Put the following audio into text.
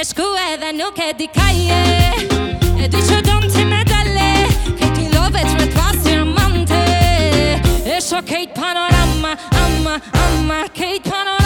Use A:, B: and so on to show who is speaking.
A: e shku edhe nuk e di ka je E di që do në ti me dele Këtë i love të rëtë vasë e mante E shokejt panorama, ama, ama Kejt panorama